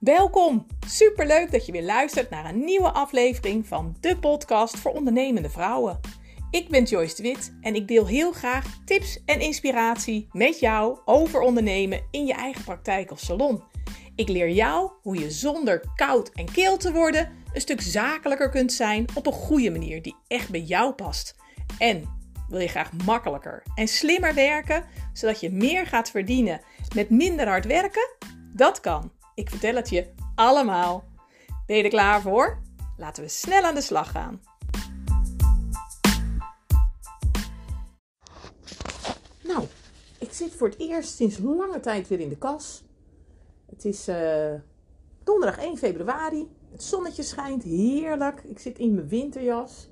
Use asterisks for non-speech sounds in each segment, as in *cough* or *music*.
Welkom! Superleuk dat je weer luistert naar een nieuwe aflevering van de podcast voor ondernemende vrouwen. Ik ben Joyce de Wit en ik deel heel graag tips en inspiratie met jou over ondernemen in je eigen praktijk of salon. Ik leer jou hoe je zonder koud en keel te worden een stuk zakelijker kunt zijn op een goede manier die echt bij jou past. En wil je graag makkelijker en slimmer werken, zodat je meer gaat verdienen met minder hard werken? Dat kan. Ik vertel het je allemaal. Ben je er klaar voor? Laten we snel aan de slag gaan. Nou, ik zit voor het eerst sinds lange tijd weer in de kas. Het is uh, donderdag 1 februari. Het zonnetje schijnt heerlijk. Ik zit in mijn winterjas.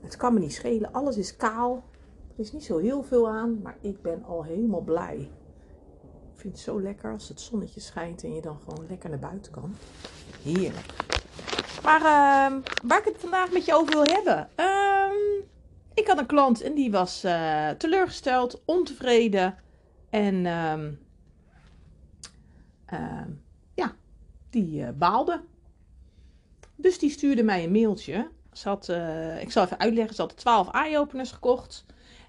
Het kan me niet schelen, alles is kaal. Er is niet zo heel veel aan, maar ik ben al helemaal blij. Vind het zo lekker als het zonnetje schijnt en je dan gewoon lekker naar buiten kan. Heerlijk. Maar uh, waar ik het vandaag met je over wil hebben. Uh, ik had een klant en die was uh, teleurgesteld, ontevreden. En ehm, ehm, ja, die uh, baalde. Dus die stuurde mij een mailtje ze had, uh, ik zal even uitleggen, ze had 12 eye-openers gekocht.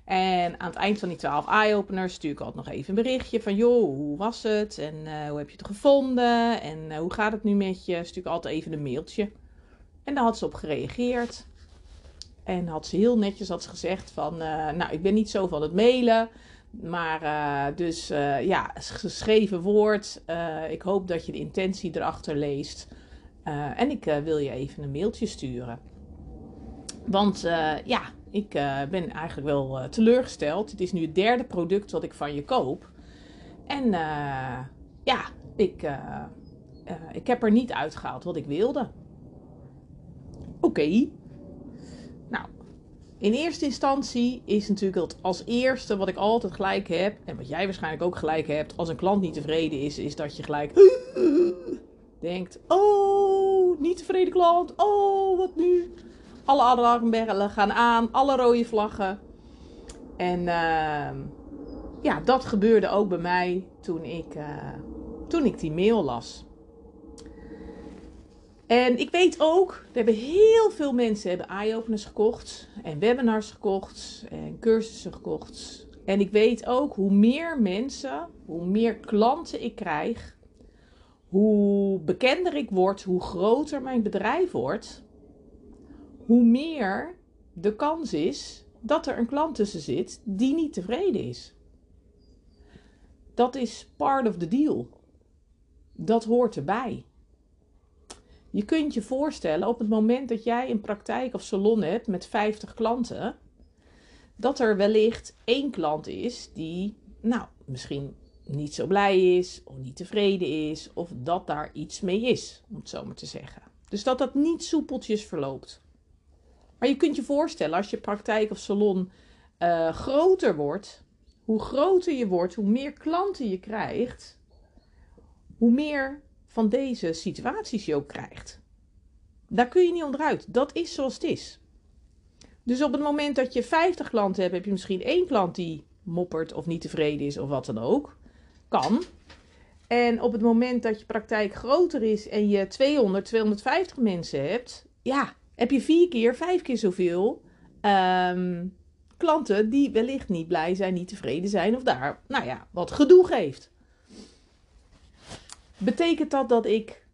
En aan het eind van die 12 eye-openers stuur ik altijd nog even een berichtje van... joh, hoe was het? En uh, hoe heb je het gevonden? En uh, hoe gaat het nu met je? Stuur ik altijd even een mailtje. En daar had ze op gereageerd. En had ze heel netjes had ze gezegd van... nou, ik ben niet zo van het mailen... Maar dus ja, geschreven woord. ik hoop dat je de intentie erachter leest. en ik wil je even een mailtje sturen. Want ja, ik uh, ben eigenlijk wel uh, teleurgesteld. Het is nu het derde product wat ik van je koop. En ja, ik, ik heb er niet uitgehaald wat ik wilde. Oké. Nou, in eerste instantie is natuurlijk het als eerste wat ik altijd gelijk heb. En wat jij waarschijnlijk ook gelijk hebt. Als een klant niet tevreden is, is dat je gelijk *laughs* denkt: Oh, niet tevreden klant. Oh, wat nu? Alle alarmbellen gaan aan, alle rode vlaggen. En uh, ja, dat gebeurde ook bij mij toen ik, uh, toen ik die mail las. En ik weet ook, er hebben heel veel mensen hebben eye-openers gekocht en webinars gekocht en cursussen gekocht. En ik weet ook hoe meer mensen, hoe meer klanten ik krijg, hoe bekender ik word, hoe groter mijn bedrijf wordt, hoe meer de kans is dat er een klant tussen zit die niet tevreden is. Dat is part of the deal. Dat hoort erbij. Je kunt je voorstellen op het moment dat jij een praktijk of salon hebt met 50 klanten, dat er wellicht één klant is die, nou, misschien niet zo blij is, of niet tevreden is, of dat daar iets mee is, om het zo maar te zeggen. Dus dat dat niet soepeltjes verloopt. Maar je kunt je voorstellen, als je praktijk of salon uh, groter wordt, hoe groter je wordt, hoe meer klanten je krijgt, hoe meer van deze situaties je ook krijgt. Daar kun je niet onderuit. Dat is zoals het is. Dus op het moment dat je 50 klanten hebt, heb je misschien één klant die moppert of niet tevreden is of wat dan ook. Kan. En op het moment dat je praktijk groter is en je 200, 250 mensen hebt, ja, heb je vier keer, vijf keer zoveel um, klanten die wellicht niet blij zijn, niet tevreden zijn of daar, nou ja, wat gedoe geeft. Betekent dat dat ik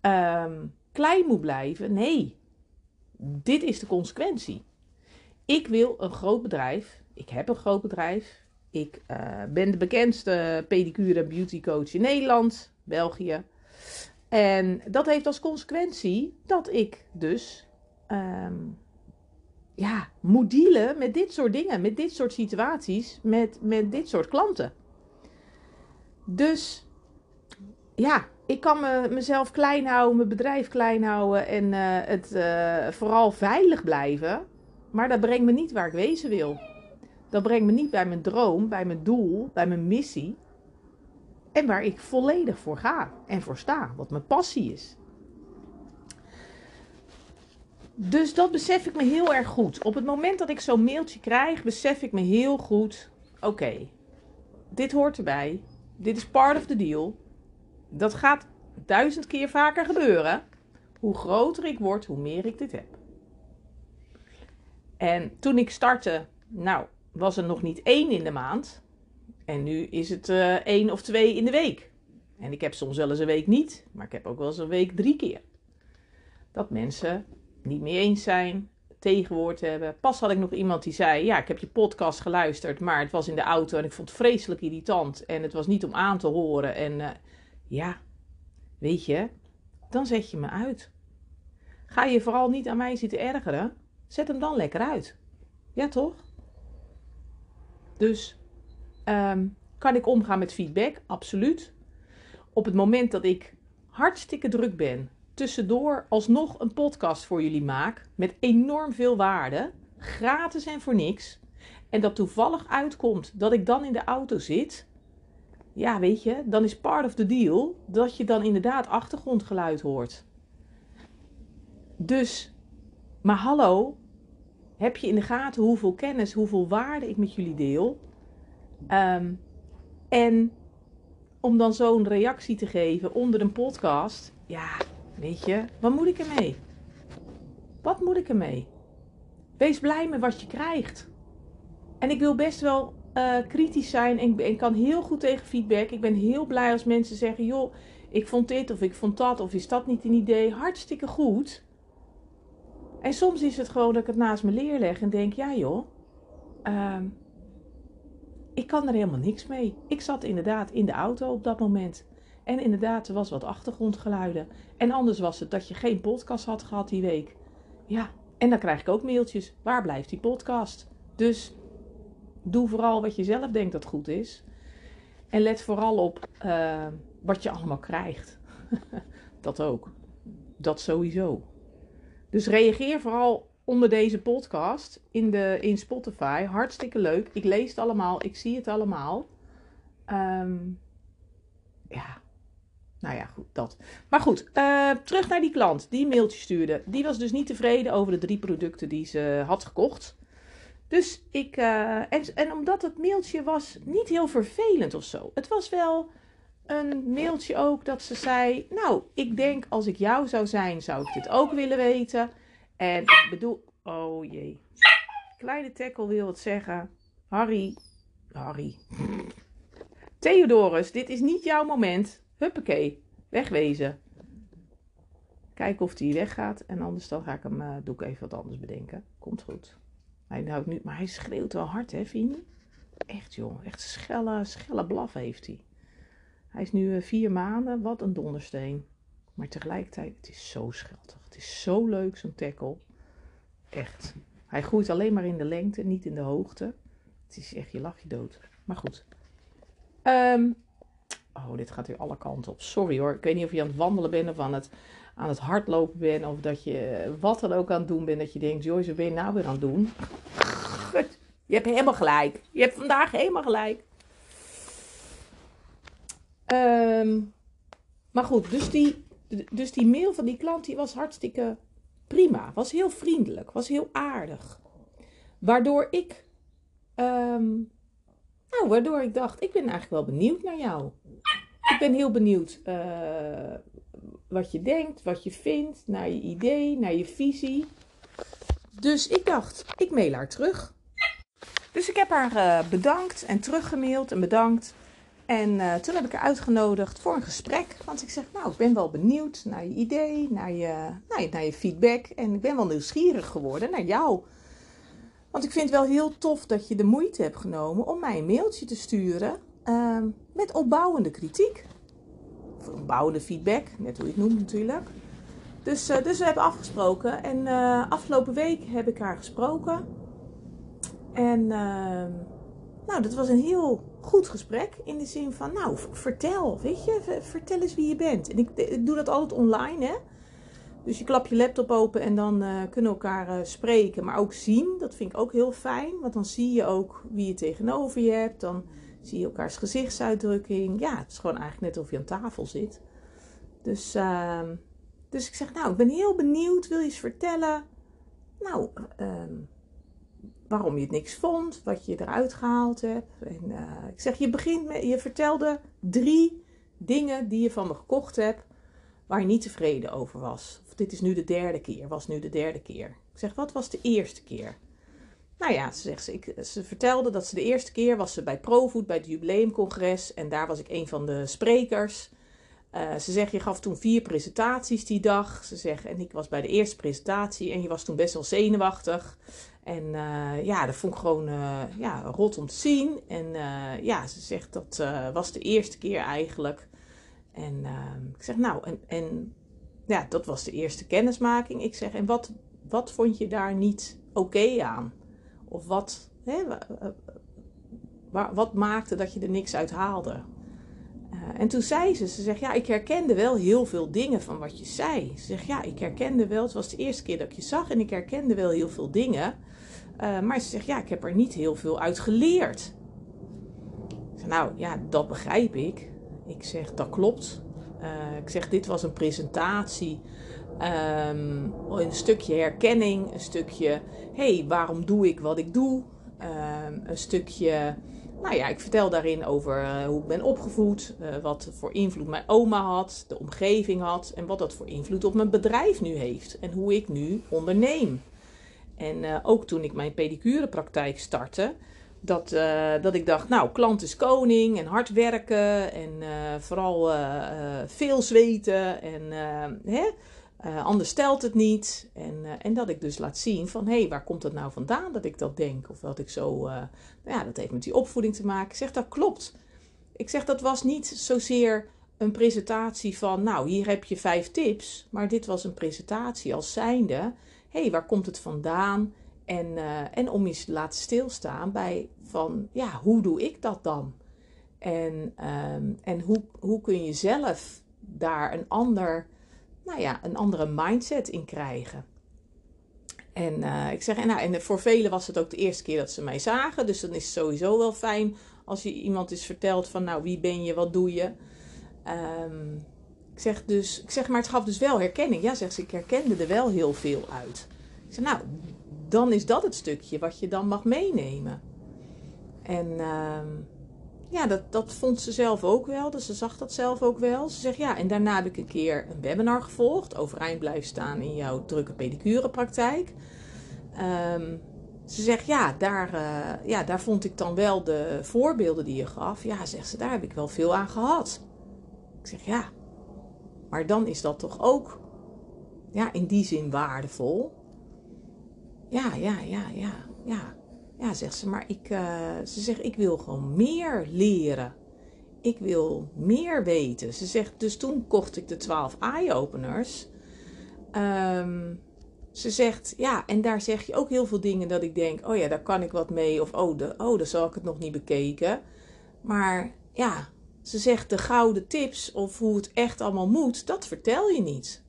um, klein moet blijven? Nee. Dit is de consequentie. Ik wil een groot bedrijf. Ik heb een groot bedrijf. Ik uh, ben de bekendste pedicure en beauty coach in Nederland, België. En dat heeft als consequentie dat ik dus um, ja, moet dealen met dit soort dingen, met dit soort situaties, met, met dit soort klanten. Dus ja, ik kan me, mezelf klein houden, mijn bedrijf klein houden en uh, het uh, vooral veilig blijven. Maar dat brengt me niet waar ik wezen wil. Dat brengt me niet bij mijn droom, bij mijn doel, bij mijn missie. En waar ik volledig voor ga en voor sta, wat mijn passie is. Dus dat besef ik me heel erg goed. Op het moment dat ik zo'n mailtje krijg, besef ik me heel goed: oké, dit hoort erbij. Dit is part of the deal. Dat gaat duizend keer vaker gebeuren. Hoe groter ik word, hoe meer ik dit heb. En toen ik startte, nou, was er nog niet één in de maand. En nu is het uh, één of twee in de week. En ik heb soms wel eens een week niet, maar ik heb ook wel eens een week drie keer. Dat mensen niet mee eens zijn, tegenwoord hebben. Pas had ik nog iemand die zei: Ja, ik heb je podcast geluisterd, maar het was in de auto en ik vond het vreselijk irritant. En het was niet om aan te horen. En uh, ja, weet je, dan zet je me uit. Ga je vooral niet aan mij zitten ergeren, zet hem dan lekker uit. Ja, toch? Dus um, kan ik omgaan met feedback? Absoluut. Op het moment dat ik hartstikke druk ben, tussendoor alsnog een podcast voor jullie maak met enorm veel waarde, gratis en voor niks, en dat toevallig uitkomt dat ik dan in de auto zit, ja, weet je, dan is part of the deal dat je dan inderdaad achtergrondgeluid hoort. Dus, maar hallo, heb je in de gaten hoeveel kennis, hoeveel waarde ik met jullie deel? Um, en om dan zo'n reactie te geven onder een podcast, ja, weet je, wat moet ik ermee? Wat moet ik ermee? Wees blij met wat je krijgt. En ik wil best wel uh, kritisch zijn en, kan heel goed tegen feedback. Ik ben heel blij als mensen zeggen: joh, ik vond dit of ik vond dat of is dat niet een idee? Hartstikke goed. En soms is het gewoon dat ik het naast me leer leg en denk: ja joh, uh, ik kan er helemaal niks mee. Ik zat inderdaad in de auto op dat moment. En inderdaad, er was wat achtergrondgeluiden. En anders was het dat je geen podcast had gehad die week. Ja, en dan krijg ik ook mailtjes. Waar blijft die podcast? Dus doe vooral wat je zelf denkt dat goed is. En let vooral op uh, wat je allemaal krijgt. *laughs* dat ook. Dat sowieso. Dus reageer vooral onder deze podcast in, de, in Spotify. Hartstikke leuk. Ik lees het allemaal. Ik zie het allemaal. Um, ja. Nou ja, goed, dat. Maar goed, uh, terug naar die klant die een mailtje stuurde. Die was dus niet tevreden over de drie producten die ze had gekocht. Dus ik, uh, en, en omdat het mailtje was niet heel vervelend of zo. Het was wel een mailtje ook dat ze zei: Nou, ik denk als ik jou zou zijn, zou ik dit ook willen weten. En ik bedoel, oh jee. Kleine tackle wil het zeggen. Harry, Harry. Theodorus, dit is niet jouw moment. Huppakee, wegwezen. Kijken of hij weggaat. En anders dan ga ik hem, uh, doe ik even wat anders bedenken. Komt goed. Hij houdt nu, maar hij schreeuwt wel hard, hè, vind je? Echt, joh. Echt schelle, schelle blaf heeft hij. Hij is nu uh, vier maanden. Wat een dondersteen. Maar tegelijkertijd, het is zo schattig. Het is zo leuk, zo'n tackle. Echt. Hij groeit alleen maar in de lengte, niet in de hoogte. Het is echt, je lach je dood. Maar goed. Um, oh, dit gaat weer alle kanten op. Sorry hoor. Ik weet niet of je aan het wandelen bent of aan het, aan het hardlopen bent. Of dat je wat dan ook aan het doen bent. Dat je denkt, Joyce, wat ben je nou weer aan het doen? Je hebt helemaal gelijk. Je hebt vandaag helemaal gelijk. Um, maar goed, dus die, dus die mail van die klant die was hartstikke prima. Was heel vriendelijk. Was heel aardig. Waardoor ik. Um, nou, waardoor ik dacht, ik ben eigenlijk wel benieuwd naar jou. Ik ben heel benieuwd uh, wat je denkt, wat je vindt, naar je idee, naar je visie. Dus ik dacht, ik mail haar terug. Dus ik heb haar uh, bedankt en teruggemaild en bedankt. En uh, toen heb ik haar uitgenodigd voor een gesprek. Want ik zeg, nou, ik ben wel benieuwd naar je idee, naar je, naar je, naar je feedback. En ik ben wel nieuwsgierig geworden naar jou. Want ik vind het wel heel tof dat je de moeite hebt genomen om mij een mailtje te sturen uh, met opbouwende kritiek. Of opbouwende feedback, net hoe je het noemt natuurlijk. Dus, uh, dus we hebben afgesproken. En uh, afgelopen week heb ik haar gesproken. En ehm, nou, dat was een heel goed gesprek. In de zin van, nou, vertel, weet je, vertel eens wie je bent. En ik, doe dat altijd online, hè. Dus je klap je laptop open en dan uh, kunnen elkaar uh, spreken, maar ook zien. Dat vind ik ook heel fijn, want dan zie je ook wie je tegenover je hebt. Dan zie je elkaars gezichtsuitdrukking. Ja, het is gewoon eigenlijk net of je aan tafel zit. Dus, uh, dus ik zeg, nou, ik ben heel benieuwd. Wil je eens vertellen, nou, ehm, waarom je het niks vond, wat je eruit gehaald hebt. En uh, ik zeg, je begint met, je vertelde drie dingen die je van me gekocht hebt waar je niet tevreden over was. Of dit is nu de derde keer, was nu de derde keer. Ik zeg, wat was de eerste keer? Nou ja, ze, zegt, ze, ik, ze vertelde dat ze de eerste keer was ze bij ProFood, bij het jubileumcongres. En daar was ik een van de sprekers. Uh, ze zegt, je gaf toen vier presentaties die dag. Ze zegt, en ik was bij de eerste presentatie en je was toen best wel zenuwachtig. En uh, ja, dat vond ik gewoon uh, ja, rot om te zien. En ja, ze zegt, dat was de eerste keer eigenlijk. En ik zeg, nou, en, en ja, dat was de eerste kennismaking. Ik zeg, en wat, wat vond je daar niet oké aan? Of wat, hè, wat maakte dat je er niks uit haalde? En toen zei ze, ze zegt, ja, ik herkende wel heel veel dingen van wat je zei. Ze zegt, ja, ik herkende wel, het was de eerste keer dat ik je zag en ik herkende wel heel veel dingen. Uh, maar ze zegt, ja, ik heb er niet heel veel uit geleerd. Ik zeg, nou, ja, dat begrijp ik. Ik zeg, dat klopt. Uh, ik zeg, dit was een presentatie. Um, een stukje herkenning, een stukje, hey, waarom doe ik wat ik doe? Um, een stukje nou ja, ik vertel daarin over uh, hoe ik ben opgevoed, wat voor invloed mijn oma had, de omgeving had en wat dat voor invloed op mijn bedrijf nu heeft en hoe ik nu onderneem. En uh, ook toen ik mijn pedicurepraktijk startte, dat, dat ik dacht, nou, klant is koning en hard werken en vooral veel zweten en hè, uh, anders stelt het niet. En, uh, en dat ik dus laat zien van hé, hey, waar komt het nou vandaan dat ik dat denk? Of dat ik zo, uh, nou ja, dat heeft met die opvoeding te maken. Ik zeg dat klopt. Ik zeg dat was niet zozeer een presentatie van nou, hier heb je vijf tips. Maar dit was een presentatie als zijnde. Hé, hey, waar komt het vandaan? En, en om je te laten stilstaan bij van ja, hoe doe ik dat dan? En, um, en hoe, hoe kun je zelf daar een ander nou ja, een andere mindset in krijgen. En uh, ik zeg, en, nou, en voor velen was het ook de eerste keer dat ze mij zagen. Dus dan is het sowieso wel fijn als je iemand is vertelt van, nou, wie ben je, wat doe je? Um, ik zeg dus, ik zeg, maar het gaf dus wel herkenning. Ja, zegt ze, ik herkende er wel heel veel uit. Ik zeg, nou, dan is dat het stukje wat je dan mag meenemen. En uh, ja, dat, dat vond ze zelf ook wel. Dus ze zag dat zelf ook wel. Ze zegt ja, en daarna heb ik een keer een webinar gevolgd. Overeind blijven staan in jouw drukke pedicurepraktijk. Um, ze zegt ja daar, uh, ja, daar vond ik dan wel de voorbeelden die je gaf. Ja, zegt ze, daar heb ik wel veel aan gehad. Ik zeg ja, maar dan is dat toch ook ja, in die zin waardevol. Ja, ja, ja, ja, ja. Ja, zegt ze, maar ik, uh, ze zegt, ik wil gewoon meer leren. Ik wil meer weten. Ze zegt, dus toen kocht ik de 12 eye-openers. Um, ze zegt, ja, en daar zeg je ook heel veel dingen dat ik denk, oh ja, daar kan ik wat mee. Of oh, de, oh daar zal ik het nog niet bekeken. Maar ja, ze zegt, de gouden tips of hoe het echt allemaal moet, dat vertel je niet.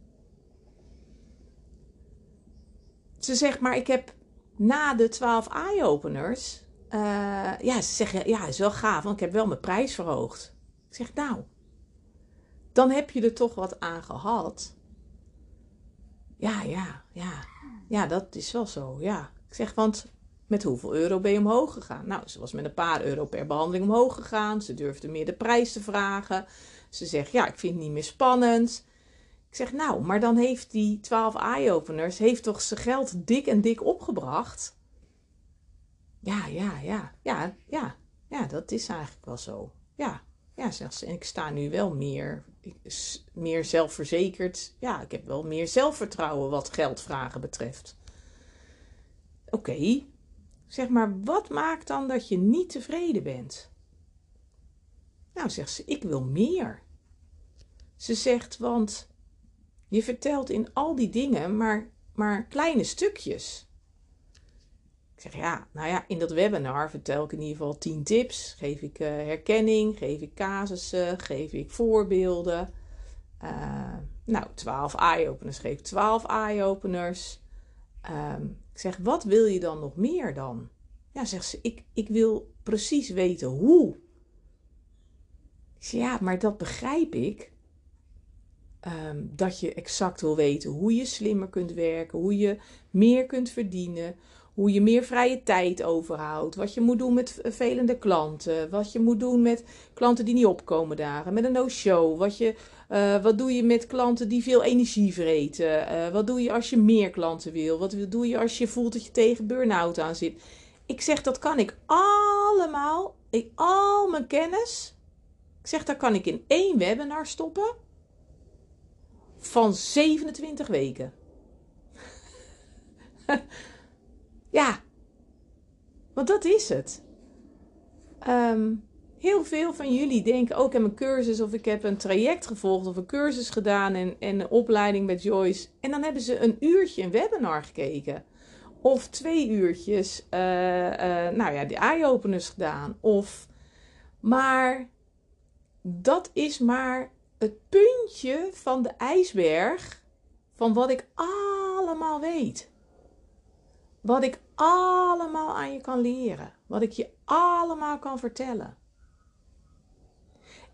Ze zegt, maar ik heb na de 12 eye-openers, uh, ja, ze zeggen, ja, is wel gaaf, want ik heb wel mijn prijs verhoogd. Ik zeg, nou, dan heb je er toch wat aan gehad. Ja, ja, ja. Ja, dat is wel zo, ja. Ik zeg, want met hoeveel euro ben je omhoog gegaan? Nou, ze was met een paar euro per behandeling omhoog gegaan. Ze durfde meer de prijs te vragen. Ze zegt, ja, ik vind het niet meer spannend. Ik zeg, nou, maar dan heeft die 12 eye-openers, heeft toch zijn geld dik en dik opgebracht? Ja, ja, ja, ja, ja, ja, dat is eigenlijk wel zo. Ja, ja, zegt ze. En ik sta nu wel meer, meer zelfverzekerd. Ja, ik heb wel meer zelfvertrouwen wat geldvragen betreft. Oké, zeg maar, wat maakt dan dat je niet tevreden bent? Nou, zegt ze, ik wil meer. Ze zegt, want je vertelt in al die dingen maar, maar kleine stukjes. Ik zeg ja, nou ja, in dat webinar vertel ik in ieder geval 10 tips. Geef ik uh, herkenning, geef ik casussen, geef ik voorbeelden. Uh, nou, 12 eye-openers, geef 12 eye-openers. Um, ik zeg, wat wil je dan nog meer dan? Ja, zegt ze, ik, ik wil precies weten hoe. Ik ja, maar dat begrijp ik. Um, dat je exact wil weten hoe je slimmer kunt werken, hoe je meer kunt verdienen, hoe je meer vrije tijd overhoudt. Wat je moet doen met vervelende klanten. Wat je moet doen met klanten die niet opkomen dagen. Met een no-show. Wat, je, uh, wat doe je met klanten die veel energie vreten. Uh, wat doe je als je meer klanten wil. Wat doe je als je voelt dat je tegen burn-out aan zit. Ik zeg dat kan ik allemaal. Ik, al mijn kennis. Ik zeg dat kan ik in één webinar stoppen. Van 27 weken. Ja, want dat is het. Ehm, heel veel van jullie denken ook: ik heb een cursus of ik heb een traject gevolgd of een cursus gedaan en, en een opleiding met Joyce. En dan hebben ze een uurtje een webinar gekeken. Of twee uurtjes, uh, uh, nou ja, de eye-openers gedaan. Of, maar dat is maar het puntje van de ijsberg van wat ik allemaal weet. Wat ik allemaal aan je kan leren. Wat ik je allemaal kan vertellen.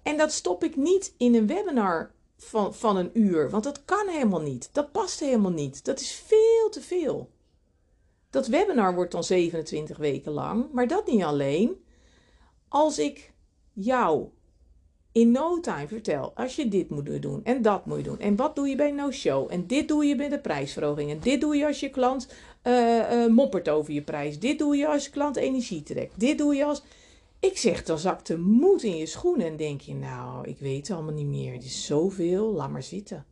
En dat stop ik niet in een webinar van, van een uur. Want dat kan helemaal niet. Dat past helemaal niet. Dat is veel te veel. Dat webinar wordt dan 27 weken lang. Maar dat niet alleen. Als ik jou in no time vertel, als je dit moet doen en dat moet je doen. En wat doe je bij no-show? En dit doe je bij de prijsverhoging. En dit doe je als je klant uh, uh, moppert over je prijs. Dit doe je als je klant energie trekt. Dit doe je als... Ik zeg, dan zakt de moed in je schoenen en denk je, nou, ik weet het allemaal niet meer. Het is zoveel, laat maar zitten.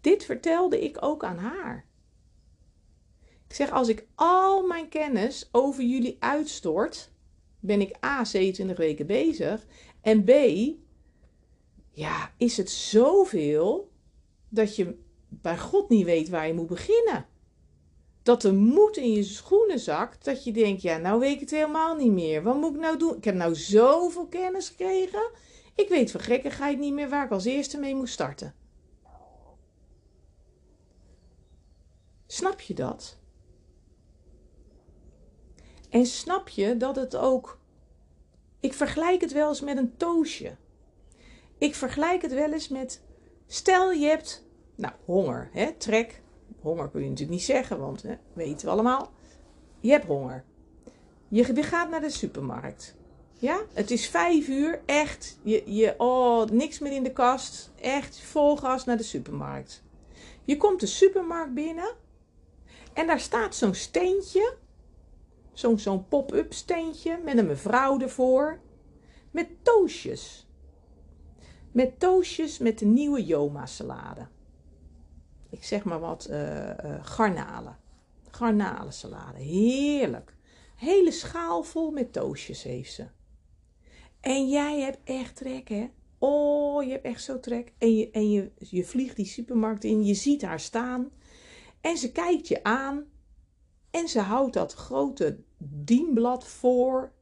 Dit vertelde ik ook aan haar. Ik zeg, als ik al mijn kennis over jullie uitstort, ben ik A, 27 weken bezig. En B, ja, is het zoveel dat je bij God niet weet waar je moet beginnen. Dat de moed in je schoenen zakt, dat je denkt, ja, nou weet ik het helemaal niet meer. Wat moet ik nou doen? Ik heb nou zoveel kennis gekregen. Ik weet van gekkigheid niet meer waar ik als eerste mee moet starten. Snap je dat? En snap je dat het ook. Ik vergelijk het wel eens met een toosje. Ik vergelijk het wel eens met. Stel je hebt. Nou, honger, hè, trek. Honger kun je natuurlijk niet zeggen, want hè, weten we allemaal. Je hebt honger. Je, gaat naar de supermarkt. Ja, het is vijf uur, echt. Je, je, oh, niks meer in de kast. Echt vol gas naar de supermarkt. Je komt de supermarkt binnen en daar staat zo'n steentje Zo'n zo'n pop-up steentje met een mevrouw ervoor. Met toosjes. Met toosjes met de nieuwe Joma salade. Ik zeg maar wat uh, garnalen. Garnalensalade. Heerlijk. Hele schaal vol met toosjes heeft ze. En jij hebt echt trek, hè? Oh, je hebt echt zo trek. En je, en je, je vliegt die supermarkt in, je ziet haar staan. En ze kijkt je aan. En ze houdt dat grote dienblad voor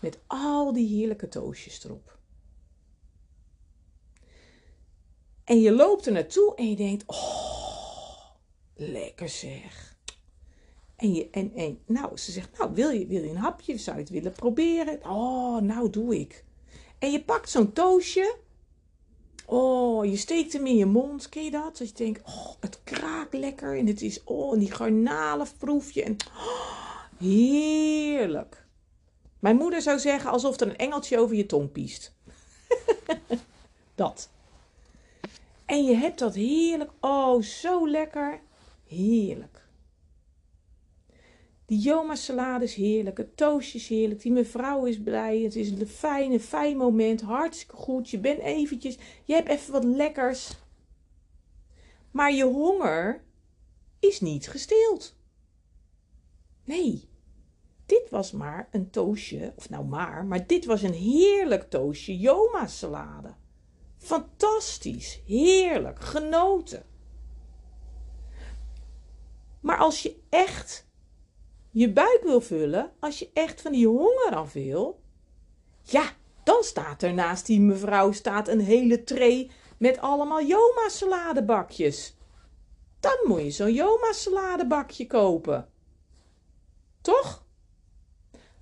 met al die heerlijke toosjes erop. En je loopt er naartoe en je denkt: Oh, lekker zeg. En, je, en, en nou, ze zegt: Nou, wil je, wil je een hapje? Zou je het willen proberen? Oh, nou doe ik. En je pakt zo'n toosje. Oh, je steekt hem in je mond. Ken je dat? Dat je denkt: Oh, het kraakt lekker. En het is, oh, en die garnalen proef je. En, oh, Heerlijk. Mijn moeder zou zeggen alsof er een engeltje over je tong piest. *laughs* dat. En je hebt dat heerlijk. Oh, zo lekker. Heerlijk. Die Joma salade is heerlijk. Het toastje is heerlijk. Die mevrouw is blij. Het is een fijne, fijn moment. Hartstikke goed. Je bent eventjes... Je hebt even wat lekkers. Maar je honger is niet gesteeld. Nee, dit was maar een toosje, of nou maar, maar dit was een heerlijk toosje Joma salade. Fantastisch, heerlijk, genoten. Maar als je echt je buik wil vullen, als je echt van die honger af wil, ja, dan staat er naast die mevrouw staat een hele tray met allemaal Joma saladebakjes. Dan moet je zo'n Joma saladebakje kopen. Toch?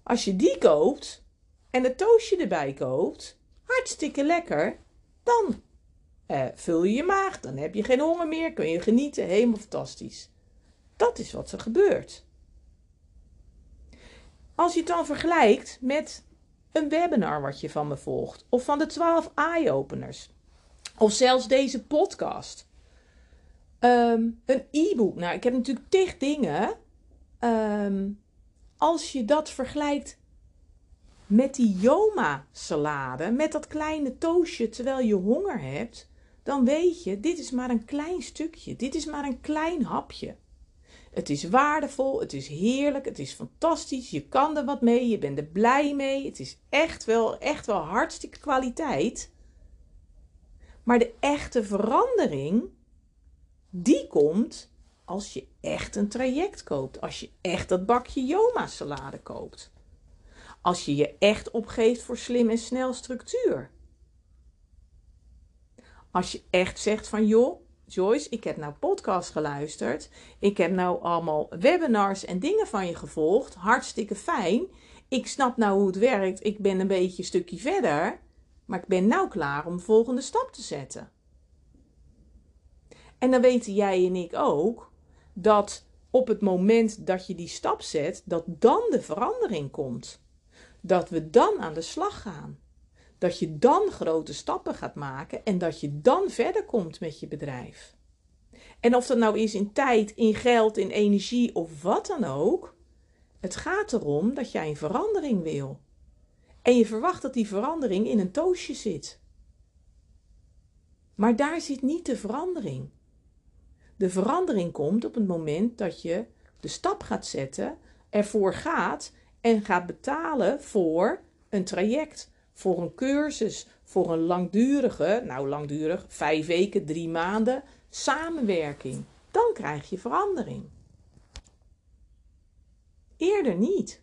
Als je die koopt en het toastje erbij koopt, hartstikke lekker, dan Uh, vul je je maag, dan heb je geen honger meer, kun je genieten, helemaal fantastisch. Dat is wat er gebeurt. Als je het dan vergelijkt met een webinar wat je van me volgt, of van de 12 eye-openers, of zelfs deze podcast, ehm, een e-book. Nou, ik heb natuurlijk tig dingen. Ehm, als je dat vergelijkt met die Yoma salade, met dat kleine toastje terwijl je honger hebt, dan weet je, dit is maar een klein stukje, dit is maar een klein hapje. Het is waardevol, het is heerlijk, het is fantastisch, je kan er wat mee, je bent er blij mee, het is echt wel, echt wel hartstikke kwaliteit. Maar de echte verandering, die komt als je echt een traject koopt, als je echt dat bakje Yoma salade koopt. Als je je echt opgeeft voor slim en snel structuur. Als je echt zegt van joh, Joyce, ik heb nou podcast geluisterd. Ik heb nou allemaal webinars en dingen van je gevolgd. Hartstikke fijn. Ik snap nou hoe het werkt. Ik ben een beetje een stukje verder. Maar ik ben nou klaar om de volgende stap te zetten. En dan weten jij en ik ook dat op het moment dat je die stap zet, dat dan de verandering komt. Dat we dan aan de slag gaan dat je dan grote stappen gaat maken en dat je dan verder komt met je bedrijf. En of dat nou is in tijd, in geld, in energie of wat dan ook, het gaat erom dat jij een verandering wil. En je verwacht dat die verandering in een toosje zit. Maar daar zit niet de verandering. De verandering komt op het moment dat je de stap gaat zetten, ervoor gaat en gaat betalen voor een traject, voor een cursus, voor een langdurige, nou langdurig, vijf weken, drie maanden, samenwerking. Dan krijg je verandering. Eerder niet.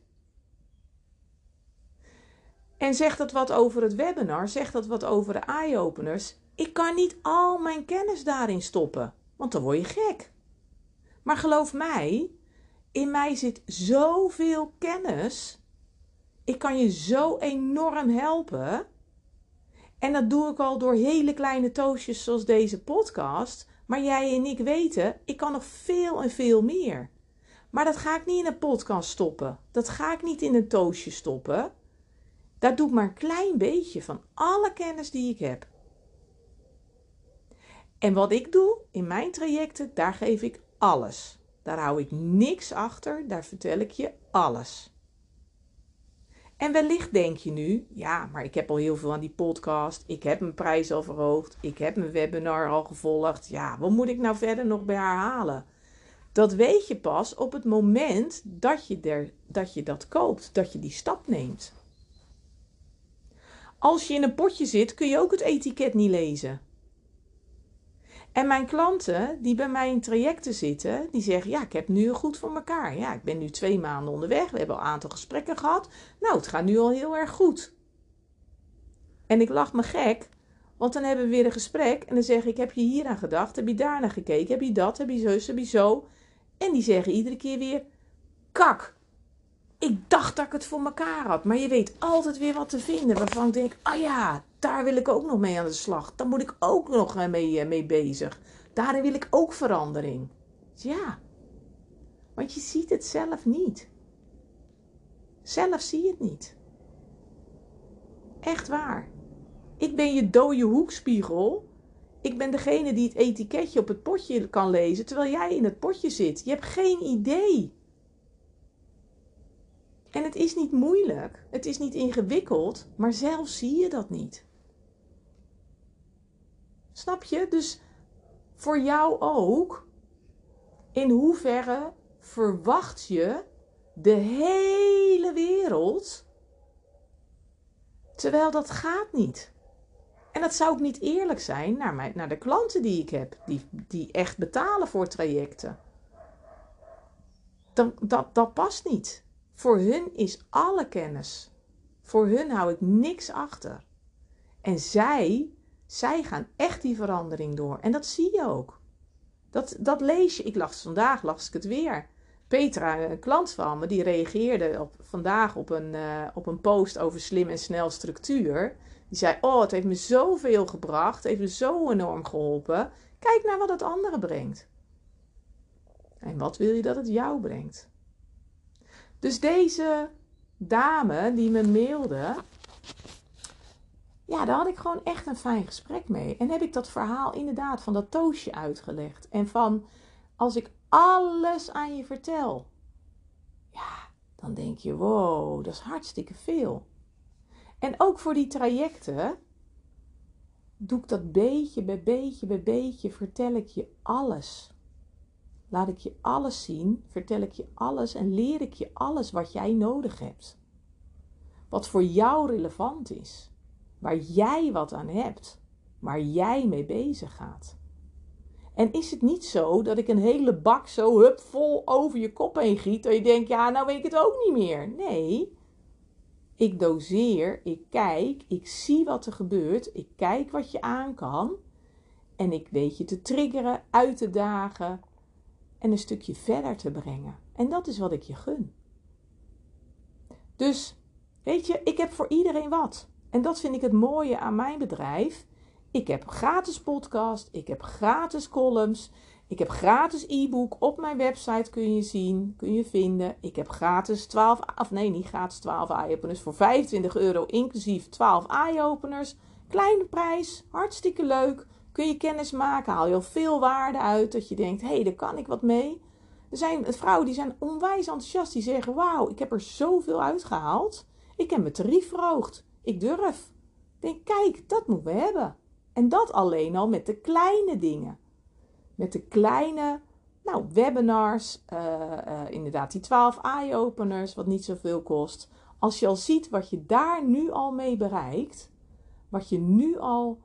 En zegt dat wat over het webinar, zegt dat wat over de eye-openers. Ik kan niet al mijn kennis daarin stoppen, want dan word je gek. Maar geloof mij, in mij zit zoveel kennis ik kan je zo enorm helpen. En dat doe ik al door hele kleine toastjes zoals deze podcast. Maar jij en ik weten, ik kan nog veel en veel meer. Maar dat ga ik niet in een podcast stoppen. Dat ga ik niet in een toastje stoppen. Daar doe ik maar een klein beetje van alle kennis die ik heb. En wat ik doe in mijn trajecten, daar geef ik alles. Daar hou ik niks achter, daar vertel ik je alles. En wellicht denk je nu, ja, maar ik heb al heel veel aan die podcast. Ik heb mijn prijs al verhoogd. Ik heb mijn webinar al gevolgd. Ja, wat moet ik nou verder nog bij haar halen? Dat weet je pas op het moment dat je, er, dat je dat koopt, dat je die stap neemt. Als je in een potje zit, kun je ook het etiket niet lezen. En mijn klanten die bij mij in trajecten zitten, die zeggen: Ja, ik heb nu goed voor elkaar. Ja, ik ben nu twee maanden onderweg. We hebben al een aantal gesprekken gehad. Nou, het gaat nu al heel erg goed. En ik lach me gek, want dan hebben we weer een gesprek. En dan zeg ik: Heb je hier aan gedacht? Heb je daar naar gekeken? Heb je dat? Heb je zo? Heb je zo? En die zeggen iedere keer weer: Kak, ik dacht dat ik het voor elkaar had. Maar je weet altijd weer wat te vinden waarvan ik denk: Oh ja, daar wil ik ook nog mee aan de slag. Daar moet ik ook nog mee, eh, mee bezig. Daarin wil ik ook verandering. Ja, want je ziet het zelf niet. Zelf zie je het niet. Echt waar. Ik ben je dode hoekspiegel. Ik ben degene die het etiketje op het potje kan lezen terwijl jij in het potje zit. Je hebt geen idee. En het is niet moeilijk, het is niet ingewikkeld, maar zelf zie je dat niet. Snap je? Dus voor jou ook, in hoeverre verwacht je de hele wereld, terwijl dat gaat niet. En dat zou ook niet eerlijk zijn naar, mijn, naar de klanten die ik heb, die, die echt betalen voor trajecten. Dan, dat, dat past niet. Voor hun is alle kennis. Voor hun hou ik niks achter. En zij zij gaan echt die verandering door. En dat zie je ook. Dat, dat lees je. Ik las vandaag, las ik het weer. Petra, een klant van me, die reageerde op, vandaag op een, uh, op een post over slim en snel structuur. Die zei, oh, het heeft me zoveel gebracht. Het heeft me zo enorm geholpen. Kijk naar wat het andere brengt. En wat wil je dat het jou brengt? Dus deze dame die me mailde, ja, daar had ik gewoon echt een fijn gesprek mee. En heb ik dat verhaal inderdaad van dat toosje uitgelegd. En van als ik alles aan je vertel, ja, dan denk je, wow, dat is hartstikke veel. En ook voor die trajecten doe ik dat beetje bij beetje bij beetje, vertel ik je alles. Laat ik je alles zien, vertel ik je alles en leer ik je alles wat jij nodig hebt. Wat voor jou relevant is, waar jij wat aan hebt, waar jij mee bezig gaat. En is het niet zo dat ik een hele bak zo hup vol over je kop heen giet, dat je denkt, ja, nou weet ik het ook niet meer. Nee, ik doseer, ik kijk, ik zie wat er gebeurt, ik kijk wat je aan kan en ik weet je te triggeren, uit te dagen en een stukje verder te brengen. En dat is wat ik je gun. Dus, weet je, ik heb voor iedereen wat. En dat vind ik het mooie aan mijn bedrijf. Ik heb gratis podcast, ik heb gratis columns, ik heb gratis e-book op mijn website kun je zien, kun je vinden. Ik heb gratis 12, of nee, niet gratis 12 eye-openers voor 25 euro inclusief 12 eye-openers. Kleine prijs, hartstikke leuk. Kun je kennis maken, haal je al veel waarde uit dat je denkt, hé, hey, daar kan ik wat mee. Er zijn vrouwen die zijn onwijs enthousiast, die zeggen, wauw, ik heb er zoveel uitgehaald. Ik heb mijn tarief verhoogd. Ik durf. Denk, kijk, dat moeten we hebben. En dat alleen al met de kleine dingen. Met de kleine nou, webinars, uh, uh, inderdaad die 12 eye-openers, wat niet zoveel kost. Als je al ziet wat je daar nu al mee bereikt, wat je nu al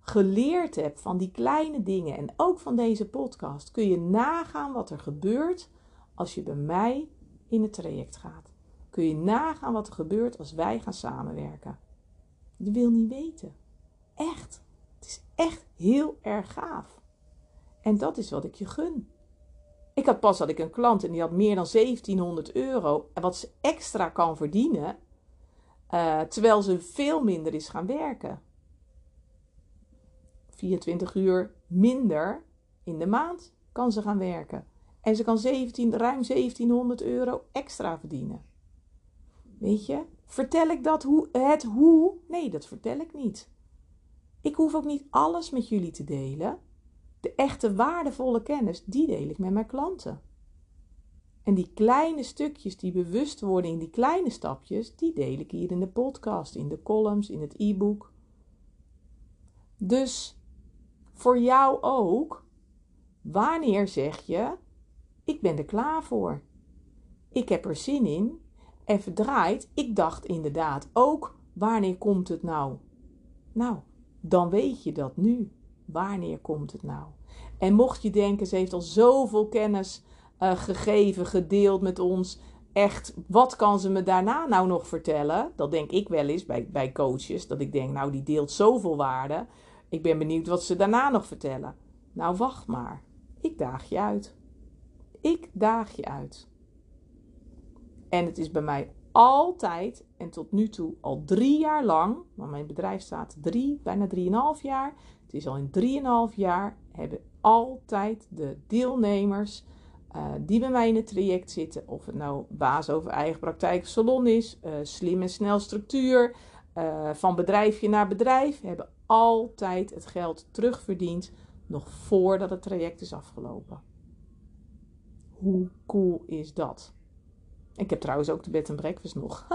geleerd hebt van die kleine dingen en ook van deze podcast, kun je nagaan wat er gebeurt als je bij mij in het traject gaat. Kun je nagaan wat er gebeurt als wij gaan samenwerken. Je wil niet weten. Echt. Het is echt heel erg gaaf. En dat is wat ik je gun. Ik had pas had ik een klant en die had meer dan 1700 euro. En wat ze extra kan verdienen. Uh, terwijl ze veel minder is gaan werken. 24 uur minder in de maand kan ze gaan werken. En ze kan 17, ruim 1700 euro extra verdienen. Weet je, vertel ik dat hoe, het hoe? Nee, dat vertel ik niet. Ik hoef ook niet alles met jullie te delen. De echte waardevolle kennis, die deel ik met mijn klanten. En die kleine stukjes, die bewustwording, die kleine stapjes, die deel ik hier in de podcast, in de columns, in het e-book. Dus voor jou ook, wanneer zeg je, ik ben er klaar voor. Ik heb er zin in. En verdraaid, ik dacht inderdaad ook, wanneer komt het nou? Nou, dan weet je dat nu. Wanneer komt het nou? En mocht je denken, ze heeft al zoveel kennis uh, gegeven, gedeeld met ons. Echt, wat kan ze me daarna nou nog vertellen? Dat denk ik wel eens bij, bij coaches. Dat ik denk, nou, die deelt zoveel waarde. Ik ben benieuwd wat ze daarna nog vertellen. Nou, wacht maar. Ik daag je uit. Ik daag je uit. En het is bij mij altijd en tot nu toe al drie jaar lang, want mijn bedrijf staat drie, bijna drieënhalf jaar. Het is al in drieënhalf jaar hebben altijd de deelnemers uh, die bij mij in het traject zitten, of het nou baas over eigen praktijk salon is, uh, slim en snel structuur, uh, van bedrijfje naar bedrijf, hebben altijd het geld terugverdiend nog voordat het traject is afgelopen. Hoe cool is dat? Ik heb trouwens ook de bed en breakfast nog.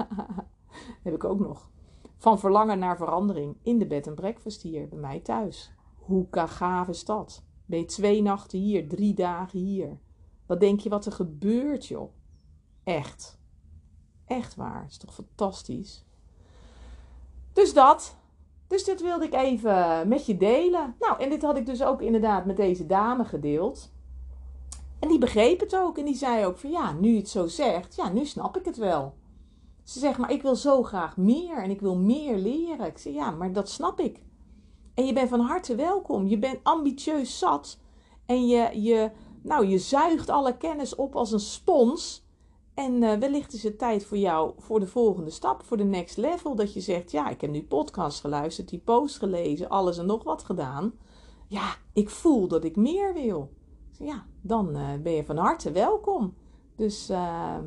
*laughs* heb ik ook nog. Van verlangen naar verandering in de bed en breakfast hier bij mij thuis. Hoe gaaf is dat? Ben je twee nachten hier, drie dagen hier? Wat denk je wat er gebeurt, joh? Echt. Echt waar. Is toch fantastisch? Dus dat. Dus dit wilde ik even met je delen. Nou, en dit had ik dus ook inderdaad met deze dame gedeeld. En die begreep het ook. En die zei ook van ja, nu je het zo zegt, ja, nu snap ik het wel. Ze zegt, maar ik wil zo graag meer en ik wil meer leren. Ik zeg, ja, maar dat snap ik. En je bent van harte welkom. Je bent ambitieus zat. En je, je, nou, je zuigt alle kennis op als een spons. En uh, wellicht is het tijd voor jou voor de volgende stap, voor de next level. Dat je zegt, ja, ik heb nu podcast geluisterd, die post gelezen, alles en nog wat gedaan. Ja, ik voel dat ik meer wil. Ja, dan uh, ben je van harte welkom. Dus, uh,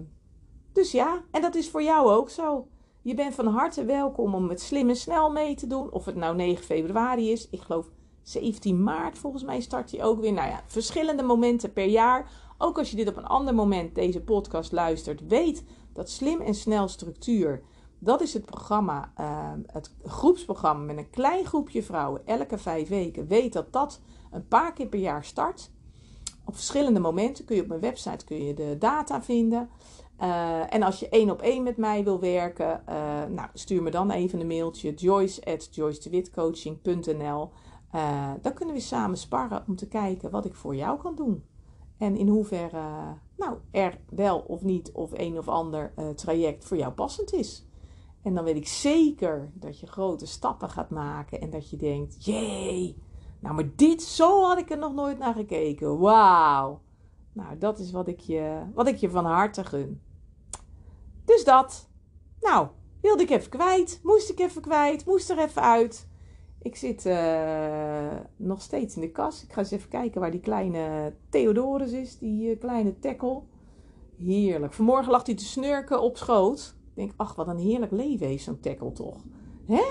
dus ja, en dat is voor jou ook zo. Je bent van harte welkom om het slim en snel mee te doen. Of het nou 9 februari is. Ik geloof 17 maart volgens mij start hij ook weer. Nou ja, verschillende momenten per jaar. Ook als je dit op een ander moment deze podcast luistert, weet dat slim en snel structuur. Dat is het programma, uh, het groepsprogramma met een klein groepje vrouwen elke vijf weken. Weet dat dat een paar keer per jaar start. Op verschillende momenten kun je op mijn website kun je de data vinden. Uh, en als je één op één met mij wil werken, uh, nou, stuur me dan even een mailtje joyce@joycedewitcoaching.nl. Uh, dan kunnen we samen sparren om te kijken wat ik voor jou kan doen. En in hoeverre nou, er wel of niet of een of ander traject voor jou passend is. En dan weet ik zeker dat je grote stappen gaat maken en dat je denkt: jee, nou maar dit, zo had ik er nog nooit naar gekeken. Wauw. Nou, dat is wat ik je, wat ik je van harte gun. Dus dat. Nou, wilde ik even kwijt. Moest ik even kwijt. Moest er even uit. Ik zit uh, nog steeds in de kas. Ik ga eens even kijken waar die kleine Theodorus is. Die uh, kleine tackle. Heerlijk. Vanmorgen lag hij te snurken op schoot. Ik denk, ach, wat een heerlijk leven heeft zo'n tackle toch. Hè?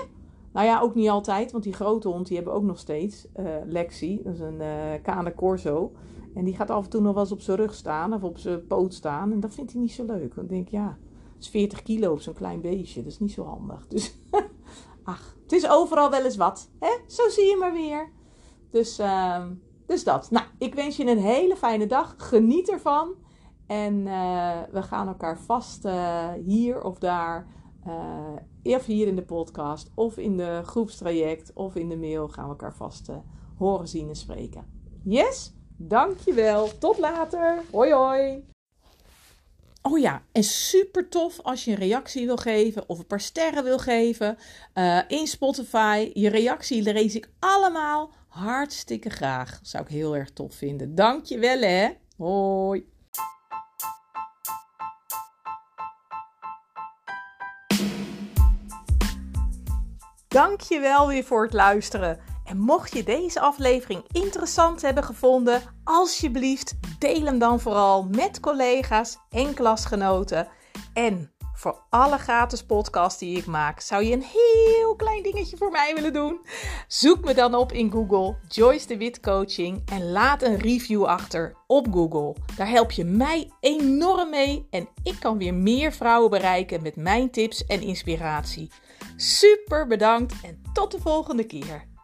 Nou ja, ook niet altijd. Want die grote hond, die hebben ook nog steeds. Uh, Lexi, dat is een Cane Corso. En die gaat af en toe nog wel eens op zijn rug staan. Of op zijn poot staan. En dat vindt hij niet zo leuk. Denk ik, ja is 40 kilo op zo'n klein beestje. Dat is niet zo handig. Dus, *laughs* ach, het is overal wel eens wat. Hè? Zo zie je maar weer. Dus, uh, dus dat. Nou, ik wens je een hele fijne dag. Geniet ervan. En uh, we gaan elkaar vast uh, hier of daar, uh, of hier in de podcast, of in de groepstraject, of in de mail, gaan we elkaar vast horen, zien en spreken. Yes? Dankjewel. Tot later. Hoi hoi. Oh ja, en super tof als je een reactie wil geven of een paar sterren wil geven uh, in Spotify. Je reactie lees ik allemaal hartstikke graag. Zou ik heel erg tof vinden. Dankjewel hè. Hoi. Dankjewel weer voor het luisteren. En mocht je deze aflevering interessant hebben gevonden, alsjeblieft deel hem dan vooral met collega's en klasgenoten. En voor alle gratis podcasts die ik maak, zou je een heel klein dingetje voor mij willen doen? Zoek me dan op in Google, Joyce de Wit Coaching, en laat een review achter op Google. Daar help je mij enorm mee en ik kan weer meer vrouwen bereiken met mijn tips en inspiratie. Super bedankt en tot de volgende keer.